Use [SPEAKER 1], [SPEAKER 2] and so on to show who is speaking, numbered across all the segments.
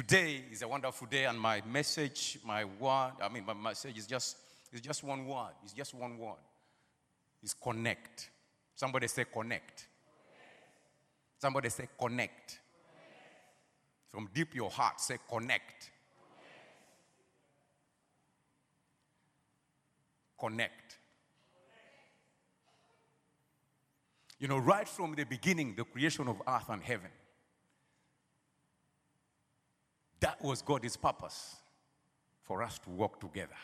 [SPEAKER 1] Today is a wonderful day, and my message, my word, I mean, my message is just, is just one word. It's just one word. It's connect. Somebody say connect. Somebody say connect. From deep your heart, say connect. Connect. You know, right from the beginning, the creation of earth and heaven, that was God's purpose for us to work together.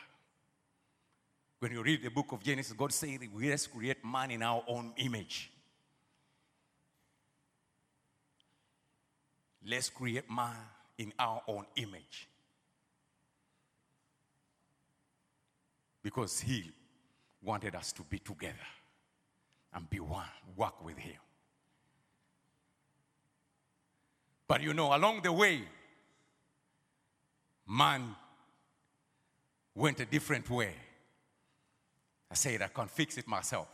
[SPEAKER 1] When you read the book of Genesis, God said, let's create man in our own image. Let's create man in our own image. Because He wanted us to be together and be one, work with Him. But you know, along the way, man went a different way. I said, I can't fix it myself.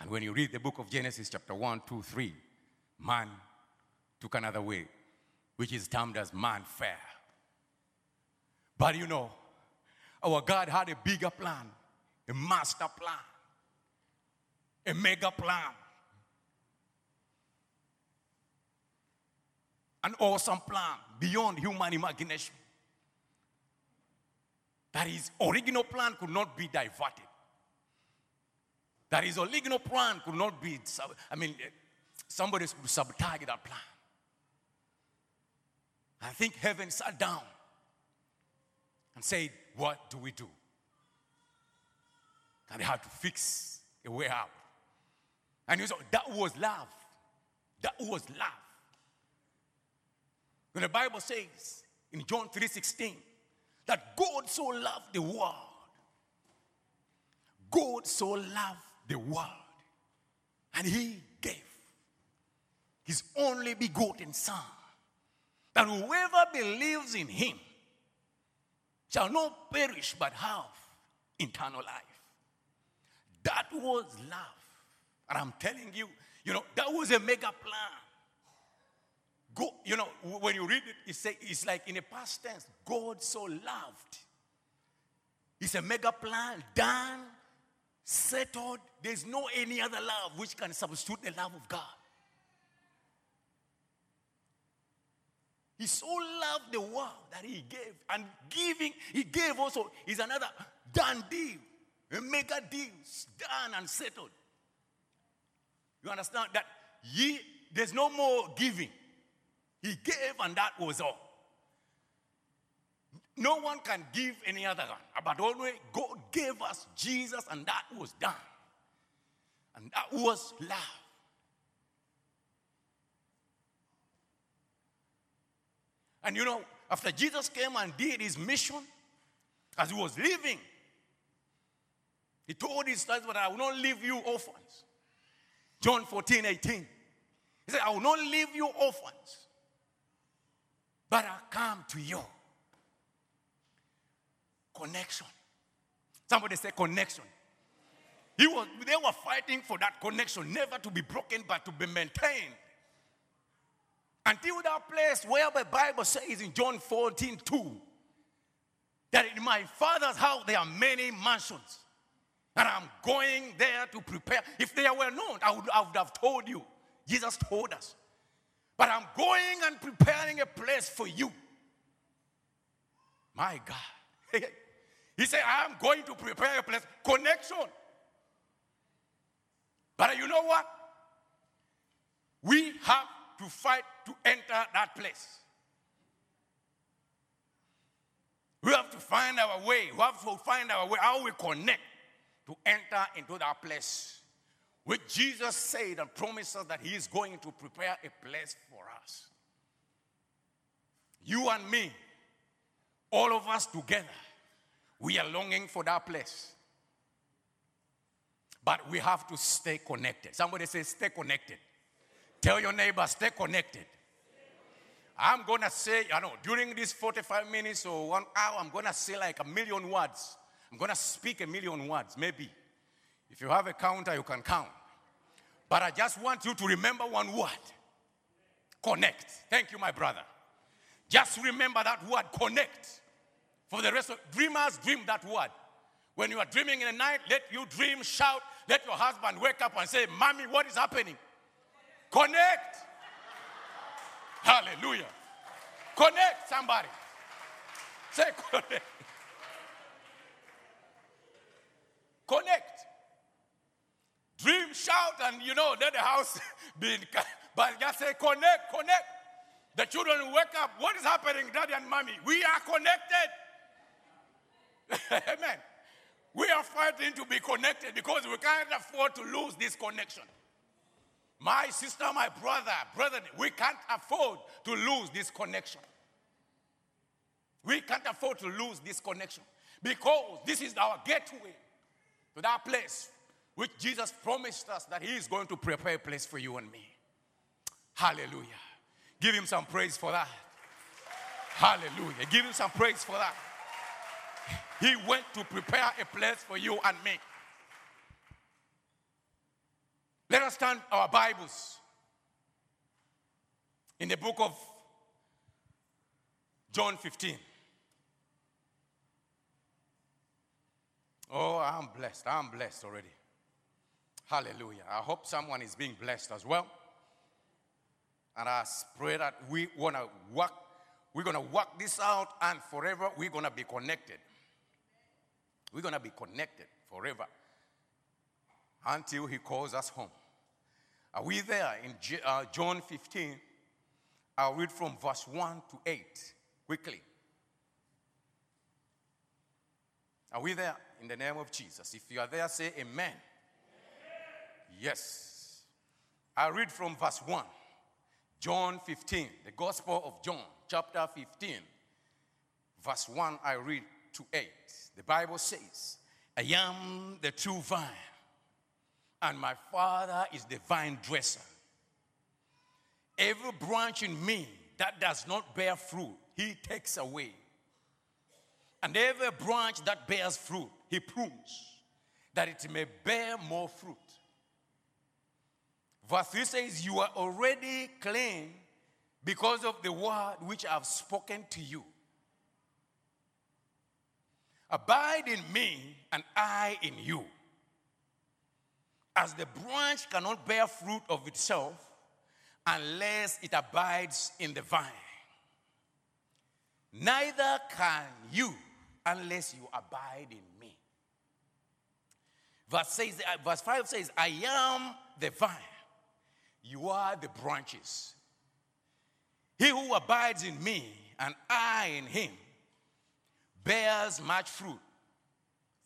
[SPEAKER 1] And when you read the book of Genesis, chapter 1, 2, 3, man took another way, which is termed as man fair. But you know, our God had a bigger plan, a master plan, a mega plan, an awesome plan beyond human imagination. That his original plan could not be diverted. That his original plan could not be, I mean, eh, somebody could sabotage that plan. I think heaven sat down and said, What do we do? And they had to fix a way out. And you saw that was love. That was love. When the Bible says in John 3:16 that God so loved the world. God so loved the world. And he gave his only begotten son that whoever believes in him shall not perish but have eternal life. That was love. And I'm telling you, you know, that was a mega plan. Go, you know, when you read it, it say, it's like in a past tense, God so loved. It's a mega plan, done, settled. There's no any other love which can substitute the love of God. He so loved the world that he gave. And giving, he gave also is another done deal. A mega deal, done and settled. You understand that ye, there's no more giving. He gave and that was all. No one can give any other one. But always God gave us Jesus and that was done. And that was love. And you know, after Jesus came and did his mission, as he was leaving, he told his disciples, But I will not leave you orphans. John 14, 18. He said, I will not leave you orphans, but I come to you. Connection. Somebody say connection. He was, they were fighting for that connection, never to be broken, but to be maintained. Until that place where the Bible says in John 14, 2, that in my father's house there are many mansions. And I'm going there to prepare. If there were not, I would, I would have told you. Jesus told us. But I'm going and preparing a place for you. My God. he said, I'm going to prepare a place. Connection. But you know what? We have to fight to enter that place. We have to find our way. We have to find our way, how we connect to enter into that place. Which Jesus said and promised us that He is going to prepare a place for us. You and me, all of us together, we are longing for that place. But we have to stay connected. Somebody say, stay connected. Tell your neighbor, stay connected. I'm going to say, I know, during these 45 minutes or one hour, I'm going to say like a million words. I'm going to speak a million words, maybe. If you have a counter, you can count. But I just want you to remember one word connect. Thank you, my brother. Just remember that word connect. For the rest of dreamers, dream that word. When you are dreaming in the night, let you dream, shout, let your husband wake up and say, Mommy, what is happening? Connect. Hallelujah. Connect somebody. Say connect. Connect. Dream, shout, and you know, let the house be in. ca- But just say connect, connect. The children wake up. What is happening, daddy and mommy? We are connected. Amen. We are fighting to be connected because we can't afford to lose this connection. My sister, my brother, brother, we can't afford to lose this connection. We can't afford to lose this connection because this is our gateway to that place which Jesus promised us that He is going to prepare a place for you and me. Hallelujah. Give Him some praise for that. Hallelujah. Give Him some praise for that. He went to prepare a place for you and me. Let us turn our Bibles in the book of John 15. Oh, I'm blessed. I'm blessed already. Hallelujah. I hope someone is being blessed as well. And I pray that we want to work, we're going to work this out and forever we're going to be connected. We're going to be connected forever until he calls us home. Are we there in uh, John 15? I'll read from verse 1 to 8 quickly. Are we there in the name of Jesus? If you are there, say amen. Yes. I read from verse 1. John 15, the Gospel of John, chapter 15, verse 1, I read to 8. The Bible says, I am the true vine, and my Father is the vine dresser. Every branch in me that does not bear fruit, he takes away. And every branch that bears fruit, he prunes, that it may bear more fruit. Verse 3 says, You are already clean because of the word which I have spoken to you. Abide in me, and I in you. As the branch cannot bear fruit of itself unless it abides in the vine, neither can you unless you abide in me. Verse, says, uh, verse 5 says, I am the vine, you are the branches. He who abides in me and I in him bears much fruit.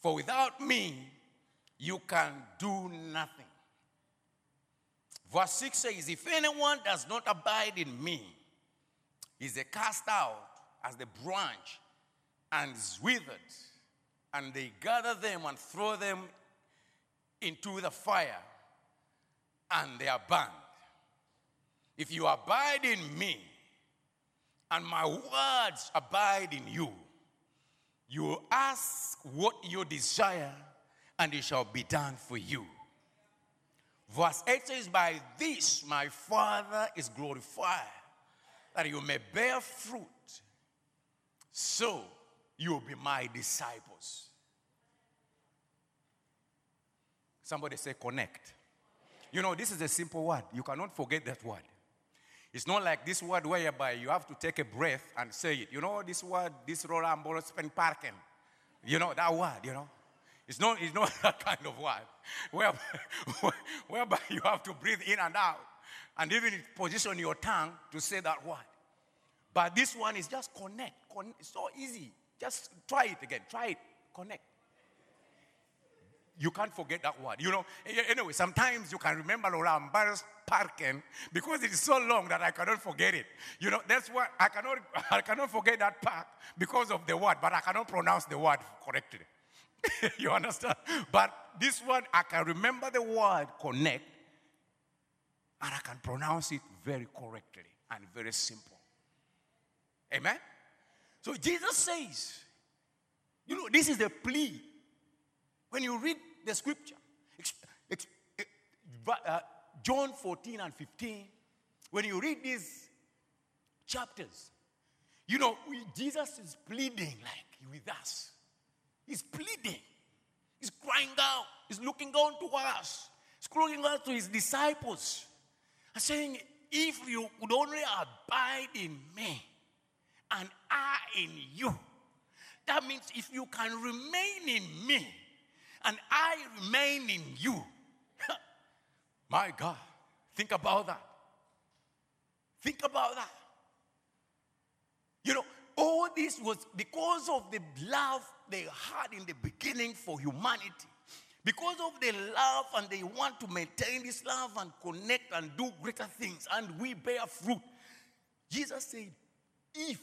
[SPEAKER 1] For without me, you can do nothing. Verse 6 says, If anyone does not abide in me, is a cast out as the branch and is withered, and they gather them and throw them into the fire, and they are burned. If you abide in me, and my words abide in you, you will ask what you desire, and it shall be done for you. Verse 8 says, By this my Father is glorified, that you may bear fruit, so you will be my disciples. Somebody say, connect. You know, this is a simple word. You cannot forget that word. It's not like this word whereby you have to take a breath and say it. You know, this word, this Roland spend parking. You know, that word, you know. It's not, it's not that kind of word whereby, whereby you have to breathe in and out and even position your tongue to say that word. But this one is just connect. Con- it's so easy. Just try it again. Try it. Connect. You can't forget that word. You know, anyway, sometimes you can remember Laura Ambar's parking because it is so long that I cannot forget it. You know, that's why I cannot, I cannot forget that park because of the word, but I cannot pronounce the word correctly. you understand? But this one, I can remember the word connect and I can pronounce it very correctly and very simple. Amen? So Jesus says, you know, this is the plea. When you read the scripture, eh, uh, John 14 and 15, when you read these chapters, you know, Jesus is pleading like with us. He's pleading. He's crying out. He's looking down to us. He's crying out to his disciples and saying, If you would only abide in me and I in you, that means if you can remain in me and I remain in you, my God, think about that. Think about that. You know, all this was because of the love they had in the beginning for humanity. Because of the love, and they want to maintain this love and connect and do greater things, and we bear fruit. Jesus said, If,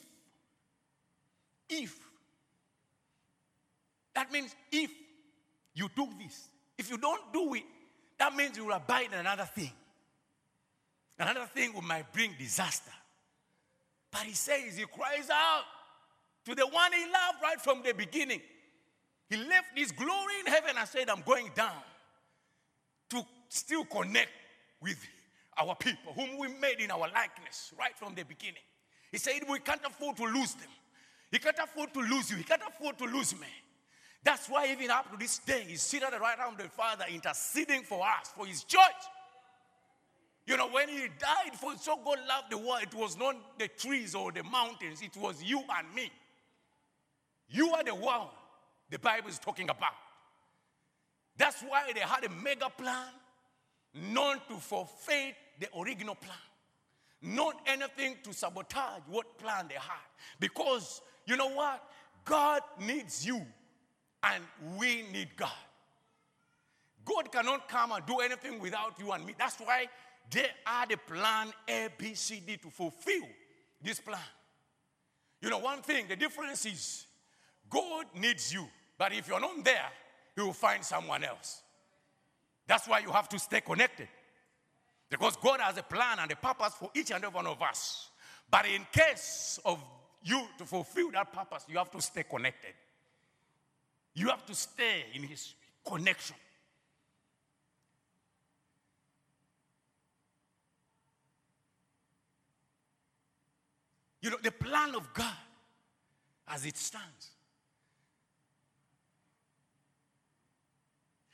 [SPEAKER 1] if, that means if you do this, if you don't do it, that means you will abide in another thing. Another thing will might bring disaster. But he says, he cries out to the one he loved right from the beginning. He left his glory in heaven and said, I'm going down to still connect with our people, whom we made in our likeness right from the beginning. He said, We can't afford to lose them. He can't afford to lose you. He can't afford to lose me. That's why, even up to this day, he's seated at the right hand of the Father, interceding for us, for his church. You know, when he died, for so God loved the world, it was not the trees or the mountains, it was you and me. You are the world the Bible is talking about. That's why they had a mega plan, not to forfeit the original plan, not anything to sabotage what plan they had. Because you know what? God needs you, and we need God. God cannot come and do anything without you and me. That's why they are the plan A, B, C, D to fulfill this plan. You know, one thing, the difference is God needs you, but if you're not there, He will find someone else. That's why you have to stay connected. Because God has a plan and a purpose for each and every one of us. But in case of you to fulfill that purpose, you have to stay connected. You have to stay in His connection. You know, the plan of God as it stands.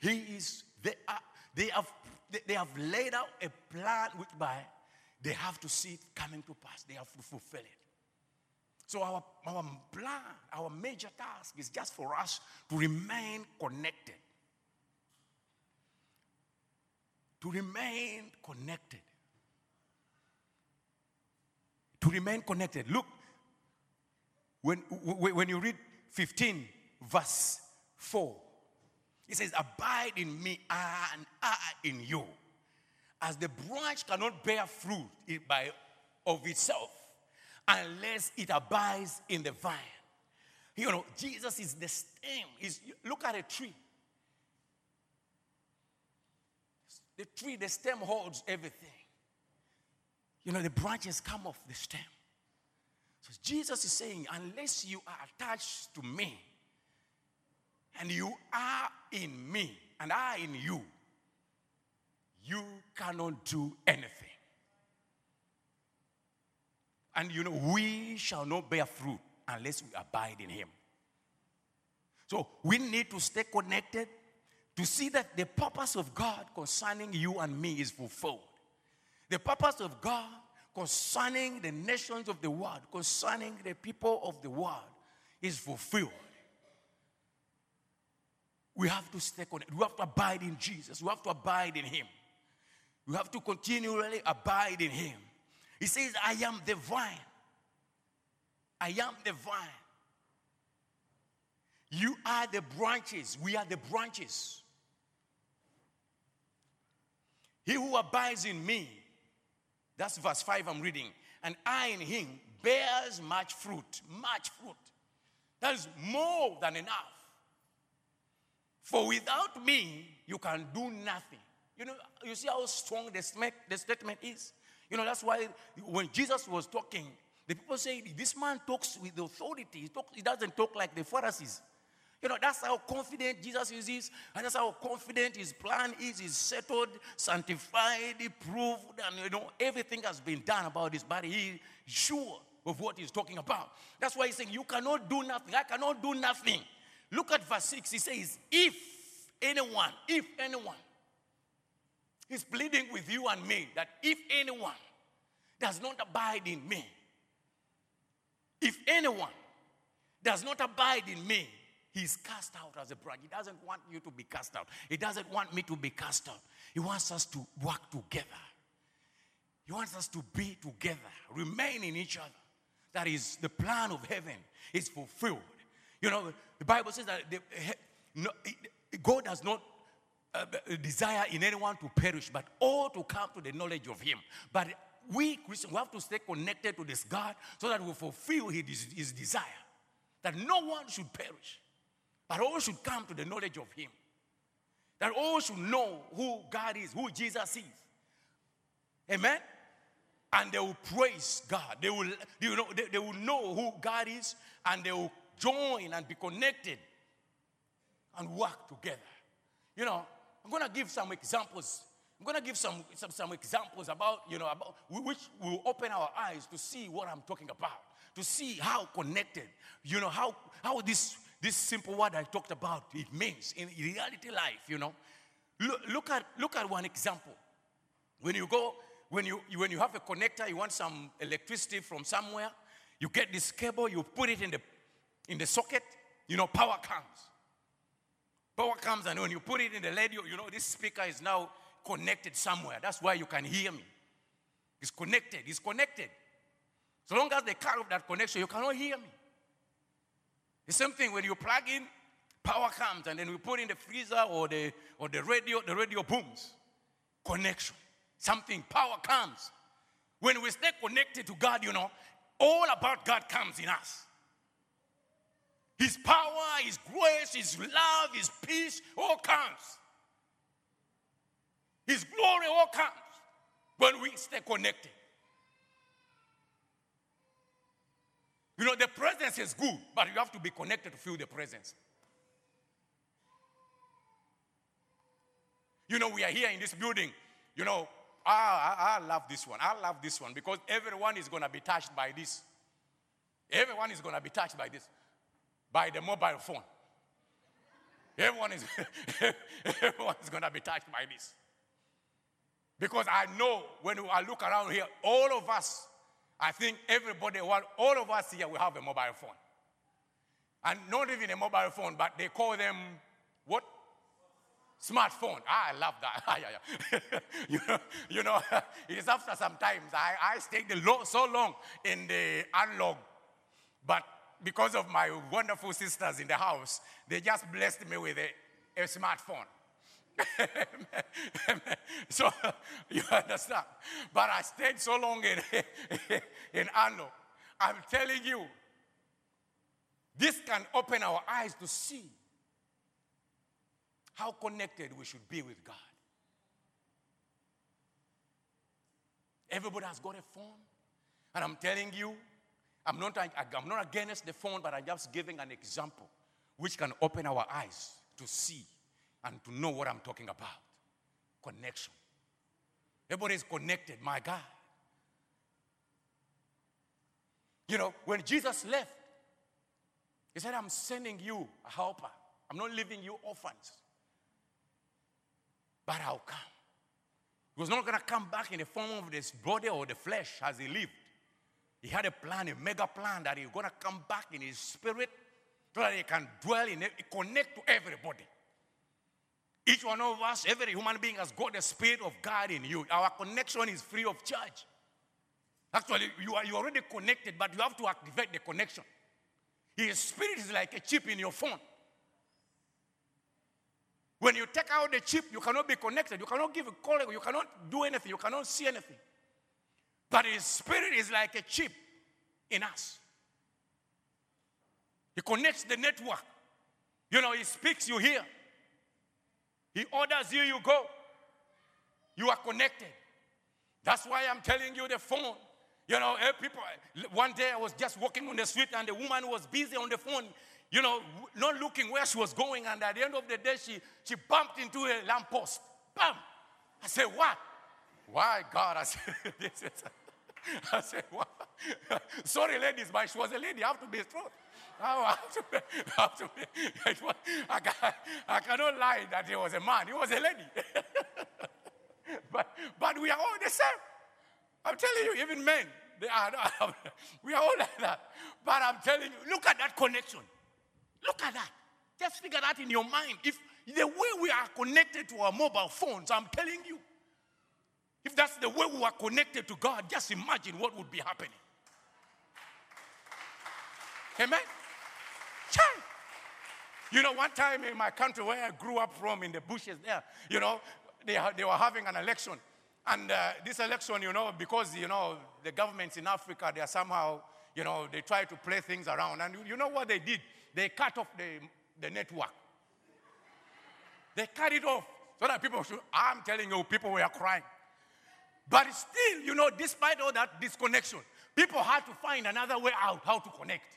[SPEAKER 1] He is, they, are, they, have, they, have laid out a plan which by they have to see it coming to pass. They have to fulfill it. So our, our plan, our major task is just for us to remain connected. To remain connected. To remain connected. Look, when, when you read 15, verse 4, it says, Abide in me and I in you. As the branch cannot bear fruit by of itself unless it abides in the vine. You know, Jesus is the stem. Is look at a tree. The tree, the stem holds everything. You know, the branches come off the stem. So Jesus is saying, unless you are attached to me, and you are in me, and I in you, you cannot do anything. And you know, we shall not bear fruit unless we abide in him. So we need to stay connected to see that the purpose of God concerning you and me is fulfilled. The purpose of God concerning the nations of the world, concerning the people of the world, is fulfilled. We have to stay connected. We have to abide in Jesus. We have to abide in Him. We have to continually abide in Him. He says, I am the vine. I am the vine. You are the branches. We are the branches. He who abides in me, that's verse 5 I'm reading, and I in him bears much fruit, much fruit. That is more than enough. For without me, you can do nothing. You know, you see how strong the statement, the statement is? You know, that's why when Jesus was talking, the people say, This man talks with authority. He, talks, he doesn't talk like the Pharisees. You know, that's how confident Jesus is, and that's how confident his plan is. He's settled, sanctified, proved, and you know, everything has been done about this, but he's sure of what he's talking about. That's why he's saying, You cannot do nothing. I cannot do nothing. Look at verse 6. He says, If anyone, if anyone, he's pleading with you and me that if anyone does not abide in me, if anyone does not abide in me, he's cast out as a bride. He doesn't want you to be cast out. He doesn't want me to be cast out. He wants us to work together. He wants us to be together, remain in each other. That is the plan of heaven is fulfilled. You know, the Bible says that the, God does not uh, desire in anyone to perish, but all to come to the knowledge of Him. But we Christians, we have to stay connected to this God so that we fulfill His, his desire. That no one should perish, but all should come to the knowledge of Him. That all should know who God is, who Jesus is. Amen? And they will praise God. They will, you know, they, they will know who God is and they will join and be connected and work together. You know, I'm going to give some examples. I'm going to give some, some, some examples about, you know, about which will open our eyes to see what I'm talking about, to see how connected, you know, how, how this, this simple word I talked about, it means in reality life, you know. Look, look, at, look at one example. When you go, when you, when you have a connector, you want some electricity from somewhere, you get this cable, you put it in the, in the socket, you know, power comes. Power comes, and when you put it in the radio, you know, this speaker is now connected somewhere. That's why you can hear me. It's connected. It's connected. So long as they cut off that connection, you cannot hear me. The same thing when you plug in, power comes, and then we put in the freezer or the or the radio, the radio booms. Connection. Something, power comes. When we stay connected to God, you know, all about God comes in us. His power, His grace, His love, His peace all comes. His glory all comes when we stay connected. You know, the presence is good, but you have to be connected to feel the presence. You know, we are here in this building. You know, ah, I, I love this one. I love this one because everyone is going to be touched by this. Everyone is going to be touched by this, by the mobile phone. Everyone is, everyone is going to be touched by this. Because I know when I look around here, all of us, I think everybody, all of us here, we have a mobile phone. And not even a mobile phone, but they call them what? Smartphone. Ah, I love that. Ah, yeah, yeah. you know, you know it is after some times I, I stayed so long in the analog, but because of my wonderful sisters in the house, they just blessed me with a, a smartphone. so you understand. But I stayed so long in, in analog. I'm telling you, this can open our eyes to see how connected we should be with God. Everybody has got a phone. And I'm telling you, I'm not, I'm not against the phone, but I'm just giving an example which can open our eyes to see and to know what I'm talking about. Connection. Everybody is connected, my God. You know, when Jesus left, he said, I'm sending you a helper. I'm not leaving you orphans. But I'll come. He was not going to come back in the form of this body or the flesh as he lived. He had a plan, a mega plan that he's going to come back in his spirit so that he can dwell in it, connect to everybody. Each one of us, every human being has got the spirit of God in you. Our connection is free of charge. Actually, you are you are already connected, but you have to activate the connection. His spirit is like a chip in your phone. When you take out the chip, you cannot be connected. You cannot give a call. You cannot do anything. You cannot see anything. But his spirit is like a chip in us. He connects the network. You know, he speaks, you hear. He orders you, you go. You are connected. That's why I'm telling you the phone. You know, eh, people. One day I was just walking on the street and the woman was busy on the phone. You know, not looking where she was going. And at the end of the day, she she bumped into a lamppost. Bam! I said, "What? Why, God?" I said, "This is." I said, "What?" Sorry, ladies, but she was a lady. I have to be strong. I have to be, I have to be, was- I, ca- I cannot lie that he was a man. He was a lady. but, but we are all the same. I'm telling you, even men, they are, we are all like that. But I'm telling you, look at that connection. Look at that. Just figure that in your mind. If the way we are connected to our mobile phones, I'm telling you, if that's the way we are connected to God, just imagine what would be happening. Amen? Child. You know, one time in my country where I grew up from, in the bushes there, you know, they, they were having an election. And uh, this election, you know, because, you know, the governments in Africa, they are somehow, you know, they try to play things around. And you- you know what they did? They cut off the, the network. They cut it off so that people should, I'm telling you, people were crying. But still, you know, despite all that disconnection, people had to find another way out how to connect.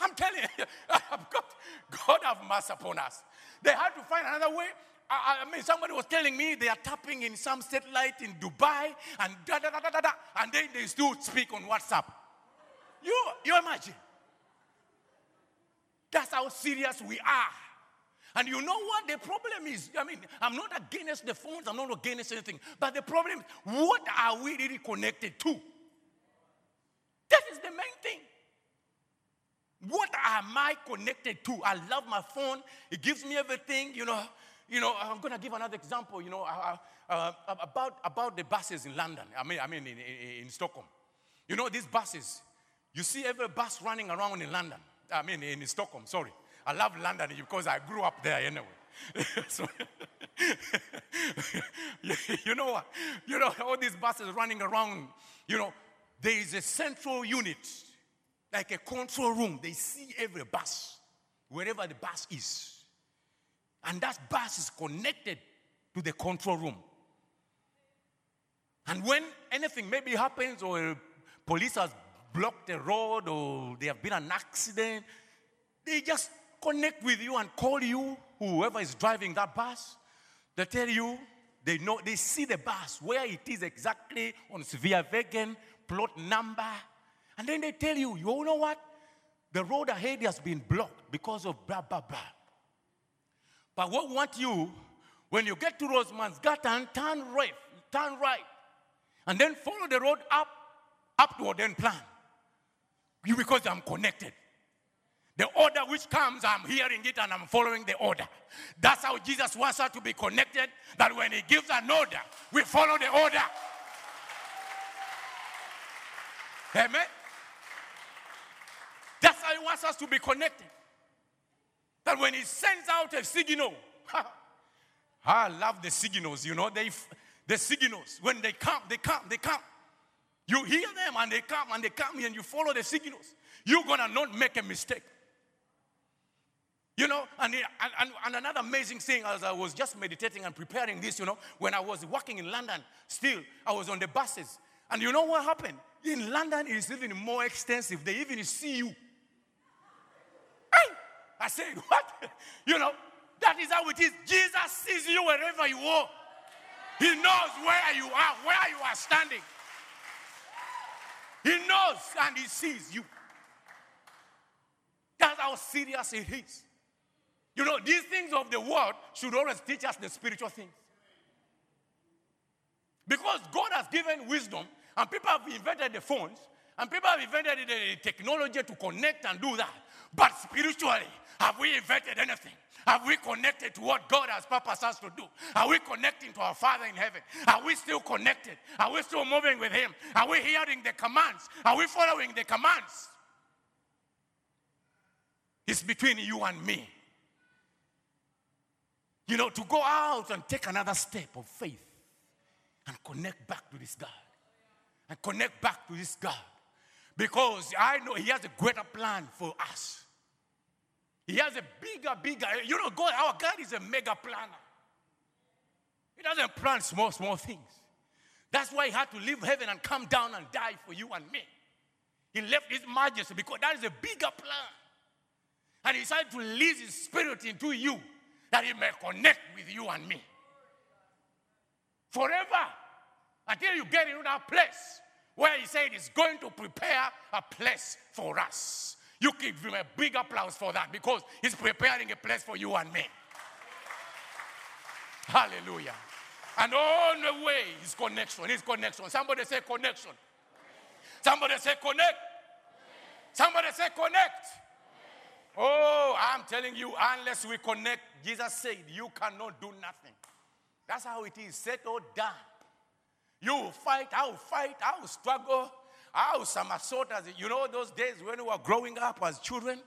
[SPEAKER 1] I'm telling you, got, God have mercy upon us. They had to find another way. I, I mean, somebody was telling me they are tapping in some satellite in Dubai and da da da da da, da and then they still speak on WhatsApp. You, you imagine? That's how serious we are. And you know what the problem is? I mean, I'm not against the phones, I'm not against anything. But the problem is, what are we really connected to? That is the main thing. What am I connected to? I love my phone. It gives me everything. You know, you know. I'm gonna give another example. You know, uh, uh, about about the buses in London. I mean, I mean in, in, in Stockholm. You know these buses. You see every bus running around in London. I mean in Stockholm. Sorry, I love London because I grew up there anyway. so, you know what? You know all these buses running around. You know, there is a central unit like a control room. They see every bus, wherever the bus is. And that bus is connected to the control room. And when anything maybe happens, or police has blocked the road, or there have been an accident, they just connect with you and call you, whoever is driving that bus. They tell you, they know, they see the bus, where it is exactly on Sveavägen, plot number. And then they tell you, you know what? The road ahead has been blocked because of blah, blah, blah. But what want you, when you get to Rådmansgatan, turn right, turn right, and then follow the road up, up to Odenplan. You because I'm connected. The order which comes, I'm hearing it and I'm following the order. That's how Jesus wants us to be connected. That when He gives an order, we follow the order. Amen. That's how He wants us to be connected. That when He sends out a signal, I love the signals, you know, they, the signals. When they come, they come, they come. You hear them and they come and they come and you follow the signals. You're gonna not make a mistake. You know, and, and, and, another amazing thing as I was just meditating and preparing this, you know, when I was working in London, still, I was on the buses. And you know what happened? In London, it's even more extensive. They even see you. Hey! I said, what? You know, that is how it is. Jesus sees you wherever you are. He knows where you are, where you are standing. He knows and he sees you. That's how serious it is. You know, these things of the world should always teach us the spiritual things. Because God has given wisdom, and people have invented the phones, and people have invented the technology to connect and do that. But spiritually, have we invented anything? Have we connected to what God has purposed us to do? Are we connecting to our Father in heaven? Are we still connected? Are we still moving with Him? Are we hearing the commands? Are we following the commands? It's between you and me. You know, to go out and take another step of faith and connect back to this God. And connect back to this God. Because I know He has a greater plan for us. He has a bigger, bigger, you know, God, our God is a mega planner. He doesn't plan small, small things. That's why He had to leave heaven and come down and die for you and me. He left His majesty because that is a bigger plan. And He decided to release His Spirit into you that He may connect with you and me. Forever. Until you get into that place where He said He's going to prepare a place for us. You give Him a big applause for that because He's preparing a place for you and me. Hallelujah. And all the way is connection. Is connection. Somebody say connection. Somebody say connect. Somebody say connect. Oh, I'm telling you, unless we connect, Jesus said, you cannot do nothing. That's how it is. Settled down. You will fight, I will fight, I will struggle. I will somersault as you know those days when we were growing up as children,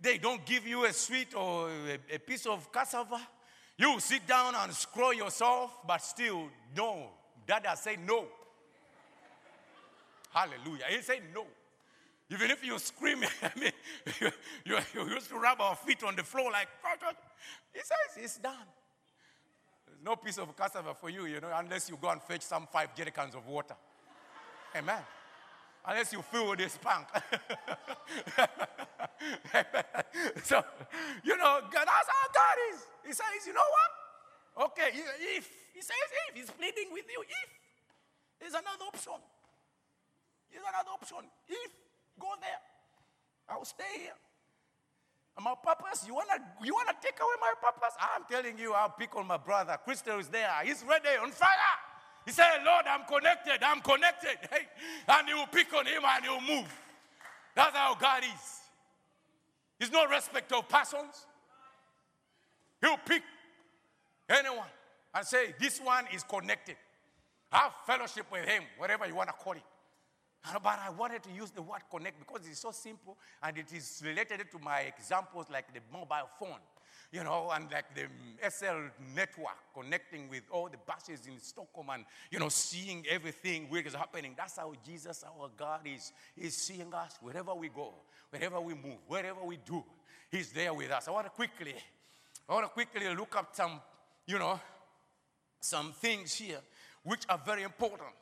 [SPEAKER 1] they don't give you a sweet or a, a piece of cassava. You sit down and scroll yourself, but still, no. Dada say no. Hallelujah. He said no. Even if you scream, I mean, you, you, you used to rub our feet on the floor like, he says it's done. There's no piece of cassava for you, you know, unless you go and fetch some five jerrycans of water. Amen. Unless you fill this punk. so, you know, God, that's how God is. He says, you know what? Okay, if, he says if, he's pleading with you, if. There's another option. There's another option. If, go there. I'll stay here. And my purpose, you wanna you wanna take away my purpose? I'm telling you, I'll pick on my brother. Crystal is there. He's ready on fire. He said, Lord, I'm connected. I'm connected. Hey, and will pick on him and will move. That's how God is. He's no respect of persons. He'll pick anyone and say, This one is connected. Have fellowship with him, whatever you want to call it. But I wanted to use the word connect because it's so simple and it is related to my examples like the mobile phone, you know, and like the SL network connecting with all the buses in Stockholm and, you know, seeing everything which is happening. That's how Jesus, our God, is. He's seeing us wherever we go, wherever we move, wherever we do. He's there with us. I want to quickly, I want to quickly look up some, you know, some things here which are very important.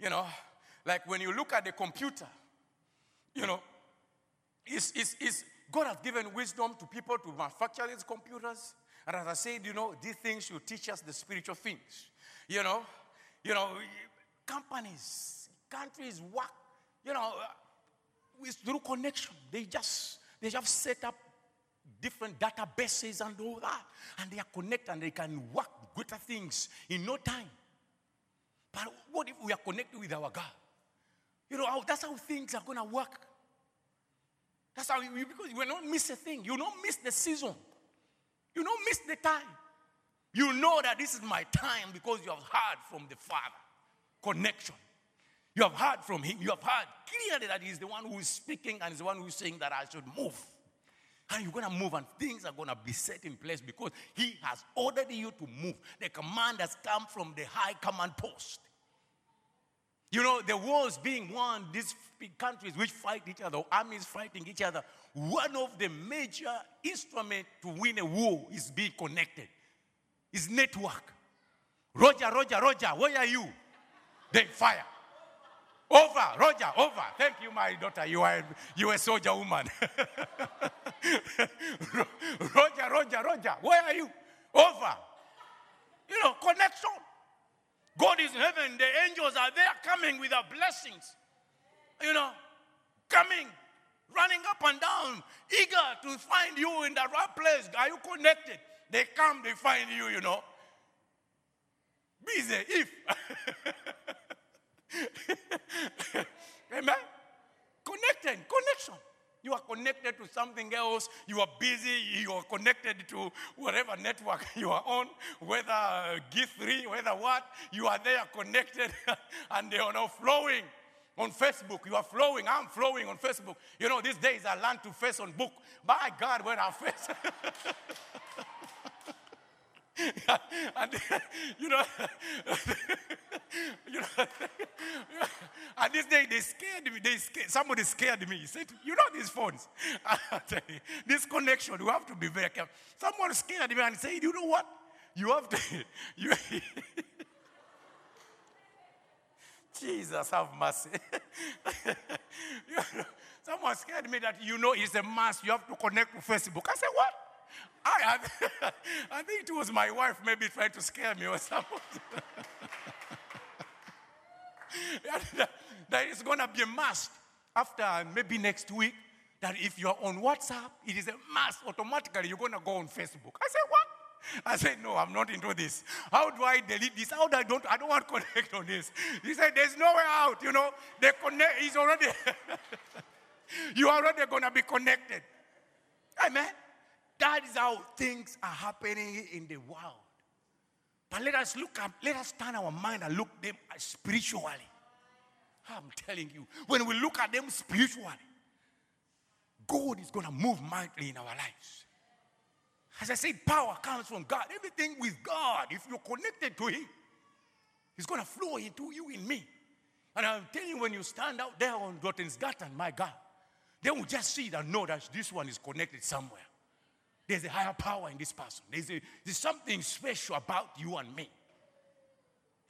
[SPEAKER 1] You know, like when you look at the computer, you know, it's, it's, it's, God has given wisdom to people to manufacture these computers. And as I said, you know, these things should teach us the spiritual things. You know, you know, companies, countries work, you know, uh, with through connection. They just they just set up different databases and all that, and they are connected and they can work greater things in no time. But what if we are connected with our God? You know, that's how things are going to work. That's how you, because you will not miss a thing. You don't miss the season. You don't miss the time. You know that this is my time because you have heard from the Father. Connection. You have heard from Him. You have heard clearly that He's the one who is speaking and is the one who is saying that I should move. And you're going to move, and things are going to be set in place because He has ordered you to move. The command has come from the high command post. You know, the wars being won, these countries which fight each other, armies fighting each other, one of the major instruments to win a war is being connected. Is network. Roger, Roger, Roger, where are you? They fire. Over, Roger, over. Thank you, my daughter. You are you are a soldier woman. Roger, Roger, Roger. Where are you? Over. You know, connection. God is in heaven. The angels are there coming with their blessings. You know, coming, running up and down, eager to find you in the right place. Are you connected? They come, they find you, you know. Busy, if. Amen. Connected, connection. You are connected to something else. You are busy. You are connected to whatever network you are on, whether uh, G3, whether what. You are there connected and they are now flowing on Facebook. You are flowing. I'm flowing on Facebook. You know, these days I learned to face on book. By God, when I face. and you know, you know, and this day they scared me. They scared, somebody scared me. He said, "You know these phones, this connection. You have to be very careful." Someone scared me and said, "You know what? You have to." You, Jesus have mercy. You know, Someone scared me that you know it's a must. You have to connect to Facebook. I said, what? I, I, I think it was my wife maybe trying to scare me or something. That, it's going to be a must after maybe next week that if you're on WhatsApp, it is a must. Automatically, you're going to go on Facebook. I said, what? I said, no, I'm not into this. How do I delete this? How do I don't, I don't want to connect on this. He said, there's no way out, you know. the connect, is already, you are already going to be connected. Amen. That is how things are happening in the world. But let us look at, let us turn our mind and look them spiritually. I'm telling you, when we look at them spiritually, God is going to move mightily in our lives. As I said, power comes from God. Everything with God, if you're connected to Him, He's going to flow into you in me. And I'm telling you, when you stand out there on Drottninggatan, my God, they will just see it and know that this one is connected somewhere. There's a higher power in this person. There's, a, there's something special about you and me.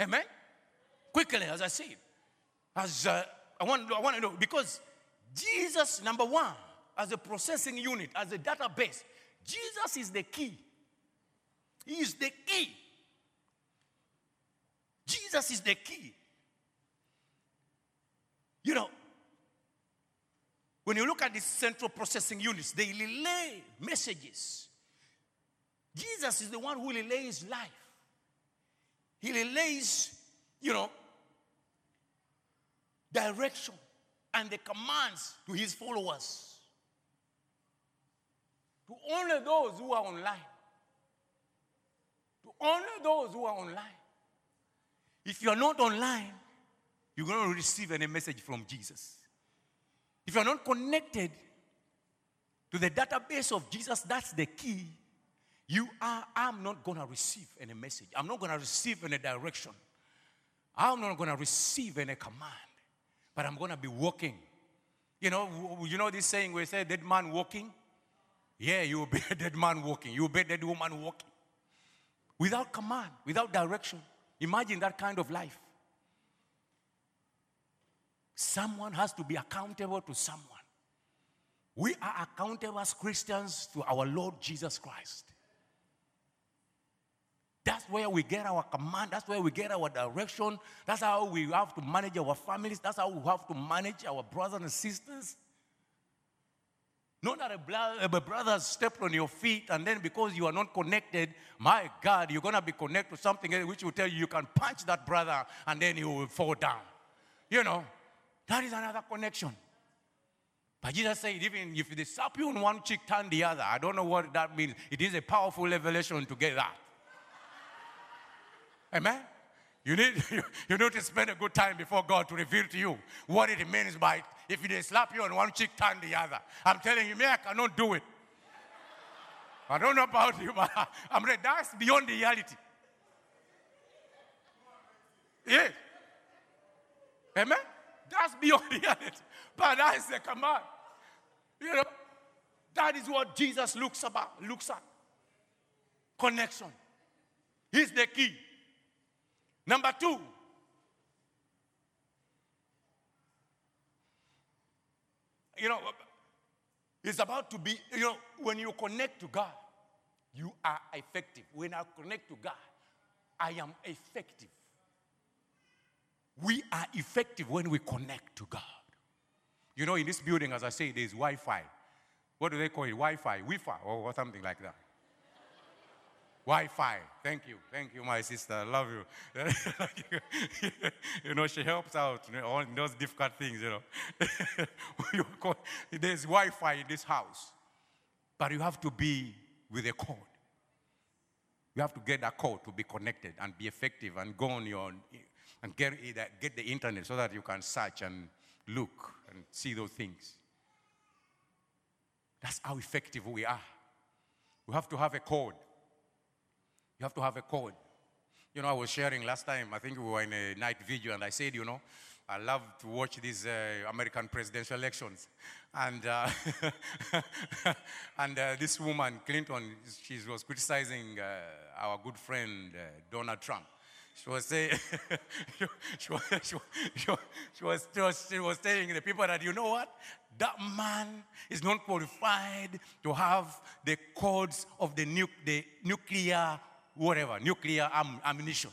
[SPEAKER 1] Amen? Quickly, as I said, as uh, I, want, I want to know, because Jesus, number one, as a processing unit, as a database, Jesus is the key. He is the key. Jesus is the key. You know, when you look at these central processing units, they relay messages. Jesus is the one who relays life. He relays, you know, direction and the commands to his followers. To only those who are online. To only those who are online. If you are not online, you're going to receive any message from Jesus. If you're not connected to the database of Jesus, that's the key. You are, I'm not going to receive any message. I'm not going to receive any direction. I'm not going to receive any command. But I'm going to be walking. You know, you know this saying where say dead man walking? Yeah, you will be a dead man walking. You will be a dead woman walking. Without command, without direction. Imagine that kind of life. Someone has to be accountable to someone. We are accountable as Christians to our Lord Jesus Christ. That's where we get our command. That's where we get our direction. That's how we have to manage our families. That's how we have to manage our brothers and sisters. Not that a, brother stepped on your feet and then because you are not connected, my God, you're going to be connected to something which will tell you you can punch that brother and then he will fall down. You know, that is another connection. But Jesus said, even if they slap you on one cheek, turn the other. I don't know what that means. It is a powerful revelation to get that. Amen? You need, you need to spend a good time before God to reveal to you what it means by if they slap you on one cheek, turn the other. I'm telling you, me, I cannot do it. I don't know about you, but I'm ready. That's beyond reality. Yes. Amen? That's beyond reality. But that is the eh, command. You know, that is what Jesus looks about, looks at. Connection. He's the key. Number two, you know, it's about to be, you know, when you connect to God, you are effective. When I connect to God, I am effective. We are effective when we connect to God. You know, in this building, as I say, there's Wi Fi. What do they call it? Wi Fi, Wi Fi, oh, or something like that. Wi Fi. Thank you. Thank you, my sister. I love you. you know, she helps out you know, those difficult things, you know. There's Wi Fi in this house, but you have to be with a cord. You have to get that cord to be connected and be effective and go on your and get, it- get the internet so that you can search and look and see those things. That's how effective we are. We have to have a code. You have to have a code. You know, I was sharing last time, I think we were in a night video, and I said, you know, I love to watch these uh, American presidential elections. And, uh, and uh, this woman, Clinton, she was criticizing uh, our good friend uh, Donald Trump. She was saying, she, was, she, was, she, she, was, she, was, she was telling the people that, you know what? That man is not qualified to have the codes of the, nu- the nuclear, whatever, nuclear am- ammunition,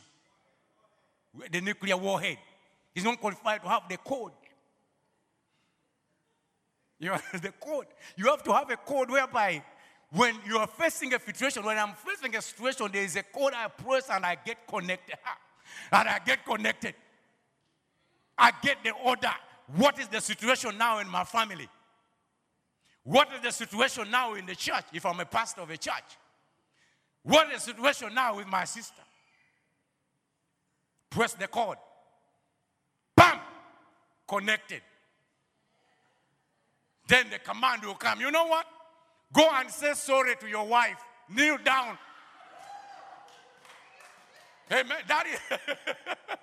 [SPEAKER 1] the nuclear warhead. He's not qualified to have the code. You know, the code. You have to have a code whereby when you are facing a situation, when I'm facing a situation, there is a code I press and I get connected. And I get connected. I get the order. What is the situation now in my family? What is the situation now in the church if I'm a pastor of a church? What is the situation now with my sister? Press the code. Bam! Connected. Then the command will come. You know what? Go and say sorry to your wife. Kneel down. Amen. Is,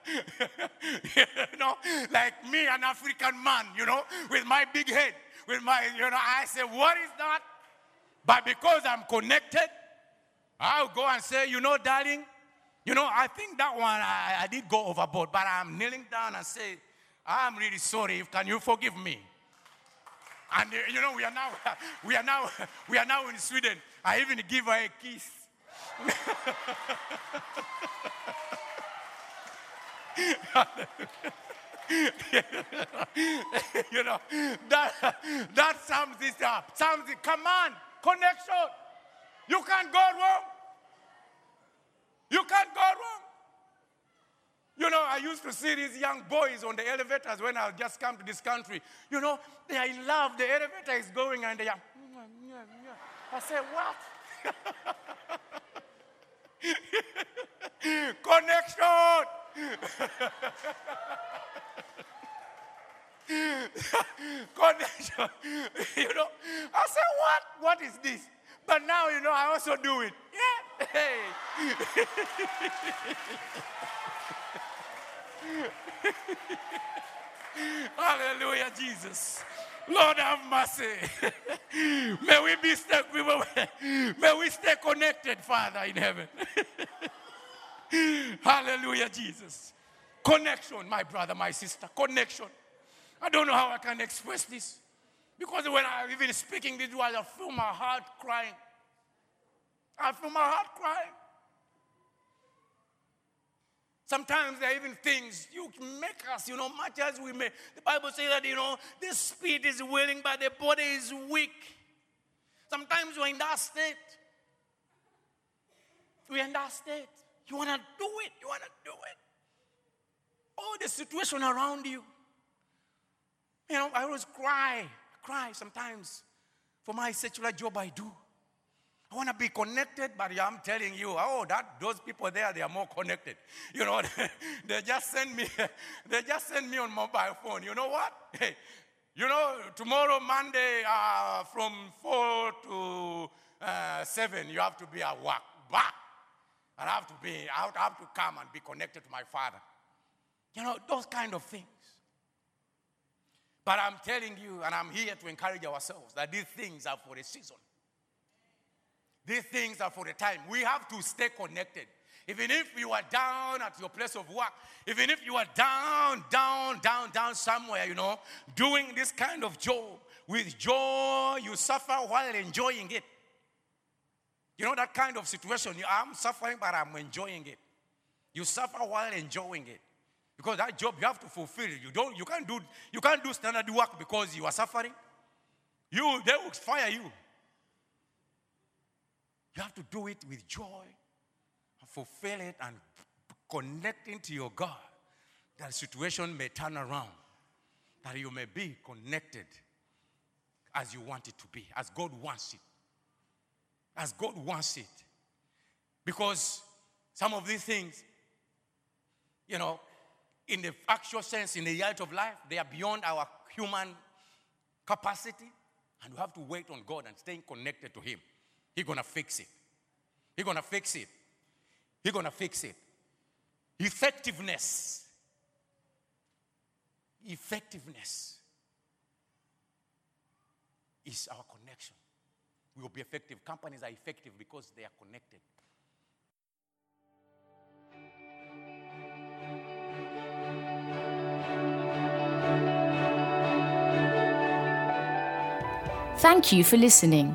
[SPEAKER 1] you know, like me, an African man, you know, with my big head, with my, you know, I say, what is that? But because I'm connected, I'll go and say, you know, darling, you know, I think that one I, I did go overboard, but I'm kneeling down and say, I'm really sorry. Can you forgive me? And uh, you know, we are now, we are now, we are now in Sweden. I even give her a kiss. you know, that, that sums it up. Sums it. Come on, connection. You can't go wrong. You can't go wrong. You know, I used to see these young boys on the elevators when I just come to this country. You know, they are in love. The elevator is going and they are. I said, what? Connection. Connection. you know, I said, what? What is this? But now, you know, I also do it. Yeah. Hey. Hallelujah, Jesus. Lord have mercy. may we be stuck. May we stay connected, Father in heaven. Hallelujah, Jesus. Connection, my brother, my sister. Connection. I don't know how I can express this. Because when I'm even speaking these words, I feel my heart crying. I feel my heart crying. Sometimes there are even things you make us, you know, much as we may. The Bible says that, you know, the spirit is willing, but the body is weak. Sometimes you're in that state. We're in that state. You want to do it. You want to do it. All the situation around you. You know, I always cry, cry sometimes for my secular job I do. I want to be connected, but I'm telling you, oh, that those people there, they are more connected. You know, they just send me, they just send me on mobile phone. You know what? Hey, you know, tomorrow Monday uh, from four to uh, seven, you have to be at work. Back. I have to be, I have to come and be connected to my father. You know, those kind of things. But I'm telling you, and I'm here to encourage ourselves that these things are for a season. These things are for the time. We have to stay connected. Even if you are down at your place of work, even if you are down, down, down, down somewhere, you know, doing this kind of job with joy, you suffer while enjoying it. You know that kind of situation. I'm suffering, but I'm enjoying it. You suffer while enjoying it. Because that job you have to fulfill. You don't you can't do you can't do standard work because you are suffering. You they will fire you. You have to do it with joy fulfill it and connecting to your God. That situation may turn around. That you may be connected as you want it to be, as God wants it. As God wants it. Because some of these things, you know, in the actual sense, in the reality of life, they are beyond our human capacity. And we have to wait on God and staying connected to Him. He's gonna fix it. He's gonna fix it. He's to fix it. Effectiveness. Effectiveness is our connection. We will be effective. Companies are effective because they are connected.
[SPEAKER 2] Thank you for listening.